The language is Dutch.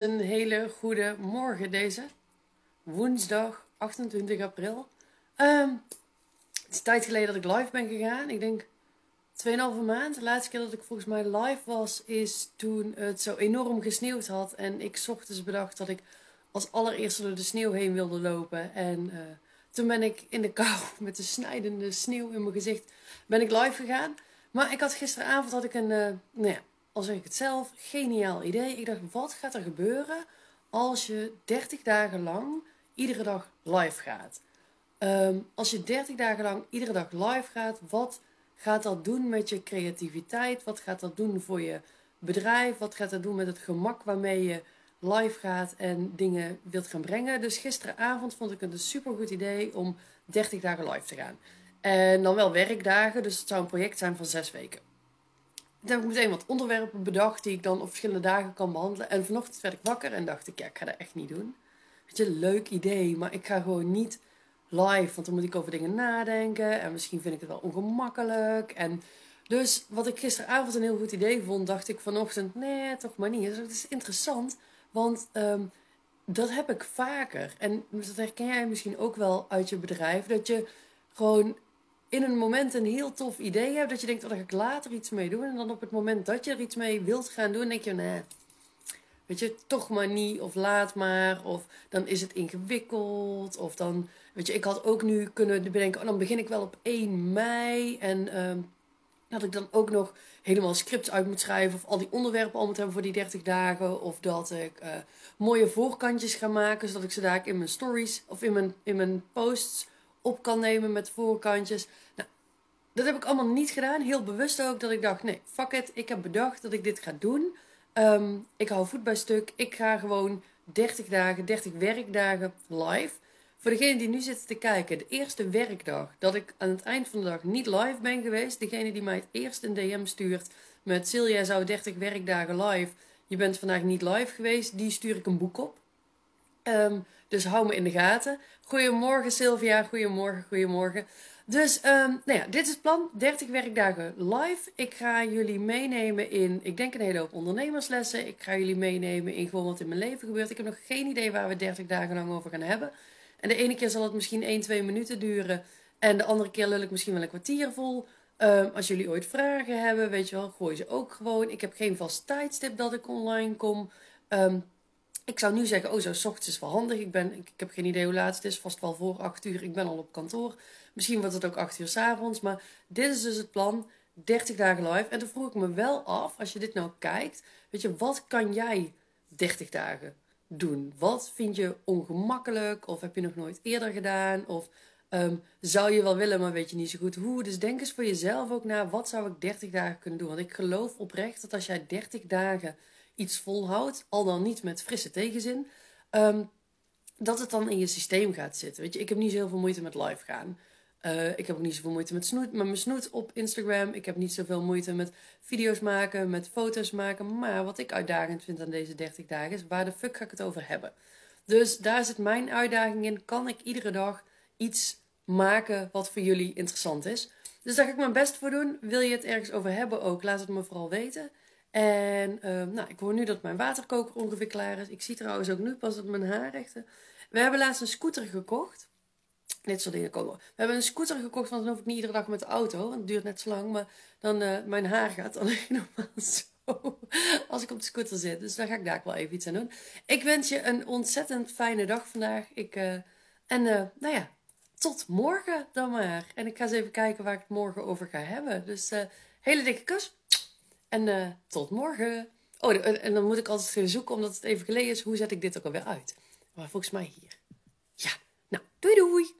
Een hele goede morgen deze. Woensdag 28 april. Ehm, het is tijd geleden dat ik live ben gegaan. Ik denk 2,5 maand. De laatste keer dat ik volgens mij live was is toen het zo enorm gesneeuwd had. En ik ochtends bedacht dat ik als allereerste door de sneeuw heen wilde lopen. En uh, toen ben ik in de kou met de snijdende sneeuw in mijn gezicht ben ik live gegaan. Maar ik had gisteravond had ik een, uh, nou al zeg ik het zelf, geniaal idee. Ik dacht, wat gaat er gebeuren als je 30 dagen lang iedere dag live gaat? Ehm, als je 30 dagen lang iedere dag live gaat, wat gaat dat doen met je creativiteit? Wat gaat dat doen voor je bedrijf? Wat gaat dat doen met het gemak waarmee je live gaat en dingen wilt gaan brengen? Dus gisteravond vond ik het een supergoed idee om 30 dagen live te gaan. En dan wel werkdagen, dus het zou een project zijn van zes weken. Toen heb ik meteen wat onderwerpen bedacht die ik dan op verschillende dagen kan behandelen. En vanochtend werd ik wakker en dacht ik, ja, ik ga dat echt niet doen. Weet je, leuk idee, maar ik ga gewoon niet live, want dan moet ik over dingen nadenken. En misschien vind ik het wel ongemakkelijk. En dus wat ik gisteravond een heel goed idee vond, dacht ik vanochtend, nee, toch maar niet. Dus dat is interessant, want ehm, dat heb ik vaker. En dat herken jij misschien ook wel uit je bedrijf, dat je gewoon in een moment een heel tof idee hebt, dat je denkt, oh, daar ga ik later iets mee doen. En dan op het moment dat je er iets mee wilt gaan doen, denk je, nee, weet je, toch maar niet, of laat maar, of dan is het ingewikkeld, of dan, weet je, ik had ook nu kunnen bedenken, oh, dan begin ik wel op 1 mei, en uh, dat ik dan ook nog helemaal scripts uit moet schrijven, of al die onderwerpen al moet hebben voor die 30 dagen, of dat ik uh, mooie voorkantjes ga maken, zodat ik ze daar in mijn stories, of in mijn, in mijn posts op kan nemen met voorkantjes. Nou, dat heb ik allemaal niet gedaan. Heel bewust ook dat ik dacht, nee, fuck it. Ik heb bedacht dat ik dit ga doen. Ehm, ik hou voet bij stuk. Ik ga gewoon 30 dagen, 30 werkdagen live. Voor degene die nu zitten te kijken, de eerste werkdag dat ik aan het eind van de dag niet live ben geweest. Degene die mij het eerst een DM stuurt met Silja zou 30 werkdagen live. Je bent vandaag niet live geweest. Die stuur ik een boek op. Um, dus hou me in de gaten. Goedemorgen Sylvia, goedemorgen, goedemorgen. Dus um, nou ja, dit is het plan. 30 werkdagen live. Ik ga jullie meenemen in, ik denk een hele hoop ondernemerslessen. Ik ga jullie meenemen in gewoon wat in mijn leven gebeurt. Ik heb nog geen idee waar we 30 dagen lang over gaan hebben. En de ene keer zal het misschien 1, 2 minuten duren. En de andere keer lul ik misschien wel een kwartier vol. Um, als jullie ooit vragen hebben, weet je wel, gooi ze ook gewoon. Ik heb geen vast tijdstip dat ik online kom. Ik zou nu zeggen, oh zo, s ochtends is wel handig. Ik, ben, ik, heb geen idee hoe laat het is, vast wel voor acht uur. Ik ben al op kantoor. Misschien wordt het ook acht uur s avonds. Maar dit is dus het plan, 30 dagen live. En dan vroeg ik me wel af, als je dit nou kijkt, weet je, wat kan jij 30 dagen doen? Wat vind je ongemakkelijk? Of heb je nog nooit eerder gedaan? Of um, zou je wel willen, maar weet je niet zo goed hoe? Dus denk eens voor jezelf ook na, wat zou ik 30 dagen kunnen doen? Want ik geloof oprecht dat als jij 30 dagen iets volhoudt, al dan niet met frisse tegenzin, um, dat het dan in je systeem gaat zitten. Weet je, ik heb niet zoveel moeite met live gaan. Uh, ik heb ook niet zoveel moeite met, snoet, met mijn snoet op Instagram. Ik heb niet zoveel moeite met video's maken, met foto's maken. Maar wat ik uitdagend vind aan deze 30 dagen is waar de fuck ga ik het over hebben. Dus daar zit mijn uitdaging in. Kan ik iedere dag iets maken wat voor jullie interessant is? Dus daar ga ik mijn best voor doen. Wil je het ergens over hebben ook? Laat het me vooral weten. En uh, nou, ik hoor nu dat mijn waterkoker ongeveer klaar is. Ik zie trouwens ook nu pas dat mijn haar rechten. We hebben laatst een scooter gekocht. Dit soort dingen komen. We hebben een scooter gekocht, want dan hoef ik niet iedere dag met de auto. Want het duurt net zo lang. Maar dan, uh, mijn haar gaat dan helemaal zo. Als ik op de scooter zit. Dus daar ga ik daar wel even iets aan doen. Ik wens je een ontzettend fijne dag vandaag. Ik, uh, en nou ja, tot morgen dan maar. En ik ga eens even kijken waar ik het morgen over ga hebben. Dus hele dikke kus. En uh, tot morgen. Oh, en dan moet ik altijd zoeken, omdat het even geleden is. Hoe zet ik dit ook alweer uit? Maar volgens mij hier. Ja, nou, doei doei.